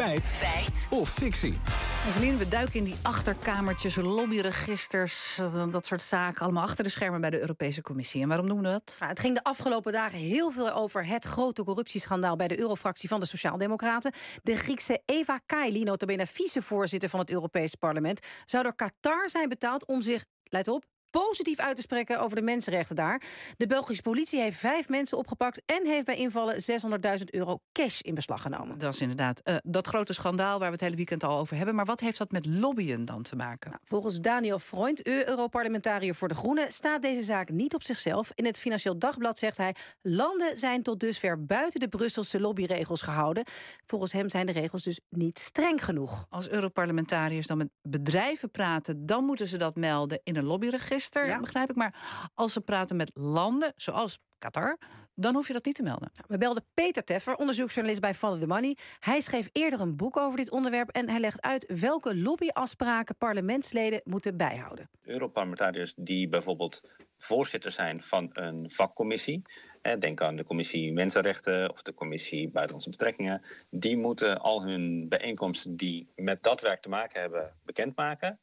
Feit. Feit. Of fictie. Evelien, we duiken in die achterkamertjes, lobbyregisters, dat soort zaken. Allemaal achter de schermen bij de Europese Commissie. En waarom doen we dat? het ging de afgelopen dagen heel veel over het grote corruptieschandaal bij de Eurofractie van de Sociaaldemocraten. De Griekse Eva Kaili, notabene vicevoorzitter van het Europees Parlement, zou door Qatar zijn betaald om zich, let op, positief uit te spreken over de mensenrechten daar. De Belgische politie heeft vijf mensen opgepakt... en heeft bij invallen 600.000 euro cash in beslag genomen. Dat is inderdaad uh, dat grote schandaal waar we het hele weekend al over hebben. Maar wat heeft dat met lobbyen dan te maken? Nou, volgens Daniel Freund, Europarlementariër voor de Groenen... staat deze zaak niet op zichzelf. In het Financieel Dagblad zegt hij... landen zijn tot dusver buiten de Brusselse lobbyregels gehouden. Volgens hem zijn de regels dus niet streng genoeg. Als Europarlementariërs dan met bedrijven praten... dan moeten ze dat melden in een lobbyregister ja. begrijp ik. Maar als ze praten met landen, zoals Qatar, dan hoef je dat niet te melden. We belden Peter Teffer, onderzoeksjournalist bij Follow the Money. Hij schreef eerder een boek over dit onderwerp... en hij legt uit welke lobbyafspraken parlementsleden moeten bijhouden. Europarlementariërs die bijvoorbeeld voorzitter zijn van een vakcommissie... Denk aan de commissie Mensenrechten of de commissie Buitenlandse Betrekkingen. Die moeten al hun bijeenkomsten die met dat werk te maken hebben bekendmaken.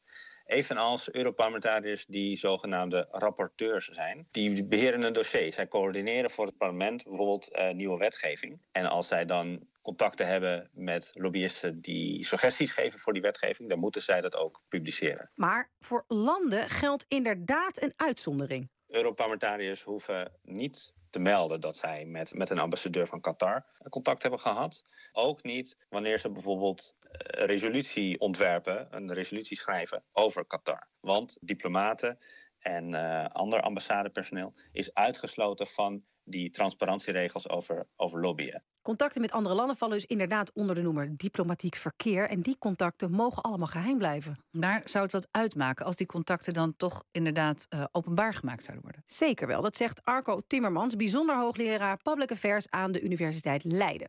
Evenals Europarlementariërs die zogenaamde rapporteurs zijn. Die beheren een dossier. Zij coördineren voor het parlement bijvoorbeeld uh, nieuwe wetgeving. En als zij dan contacten hebben met lobbyisten die suggesties geven voor die wetgeving, dan moeten zij dat ook publiceren. Maar voor landen geldt inderdaad een uitzondering. Europarlementariërs hoeven niet te melden dat zij met, met een ambassadeur van Qatar contact hebben gehad. Ook niet wanneer ze bijvoorbeeld een resolutie ontwerpen, een resolutie schrijven over Qatar. Want diplomaten en uh, ander ambassadepersoneel is uitgesloten van die transparantieregels over, over lobbyen. Contacten met andere landen vallen dus inderdaad onder de noemer diplomatiek verkeer. En die contacten mogen allemaal geheim blijven. Maar zou het wat uitmaken als die contacten dan toch inderdaad uh, openbaar gemaakt zouden worden? Zeker wel, dat zegt Arco Timmermans, bijzonder hoogleraar Public Affairs aan de Universiteit Leiden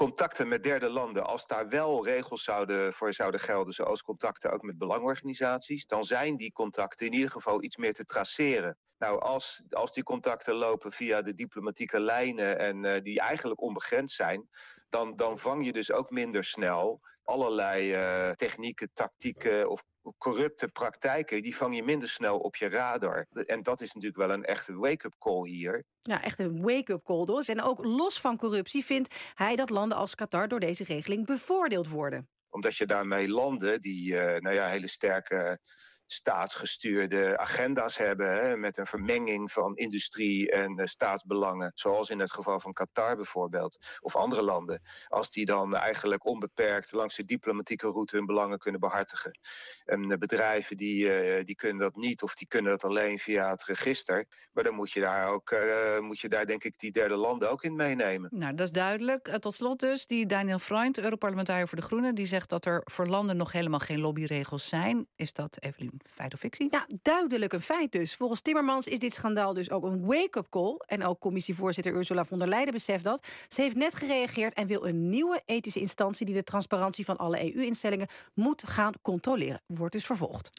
contacten met derde landen, als daar wel regels zouden, voor zouden gelden, zoals contacten ook met belangorganisaties, dan zijn die contacten in ieder geval iets meer te traceren. Nou, als, als die contacten lopen via de diplomatieke lijnen en uh, die eigenlijk onbegrensd zijn, dan, dan vang je dus ook minder snel allerlei uh, technieken, tactieken of corrupte praktijken, die vang je minder snel op je radar. En dat is natuurlijk wel een echte wake-up call hier. Ja, echt een wake-up call dus. En ook los van corruptie vindt hij dat landen als Qatar door deze regeling bevoordeeld worden. Omdat je daarmee landen die uh, nou ja, hele sterke staatsgestuurde agenda's hebben... Hè, met een vermenging van industrie en uh, staatsbelangen... zoals in het geval van Qatar bijvoorbeeld, of andere landen... als die dan eigenlijk onbeperkt langs de diplomatieke route hun belangen kunnen behartigen. En uh, bedrijven die, uh, die kunnen dat niet of die kunnen dat alleen via het register. Maar dan moet je daar ook, moet je daar denk ik die derde landen ook in meenemen. Nou, dat is duidelijk. tot slot dus, die Daniel Freund, Europarlementariër voor de Groenen... die zegt dat er voor landen nog helemaal geen lobbyregels zijn. Is dat, Evelien, feit of fictie? Ja, duidelijk een feit dus. Volgens Timmermans is dit schandaal dus ook een wake-up call. En ook commissievoorzitter Ursula von der Leyen beseft dat. Ze heeft net gereageerd en wil een nieuwe ethische instantie... die de transparantie van alle EU-instellingen moet gaan controleren. Wordt dus vervolgd.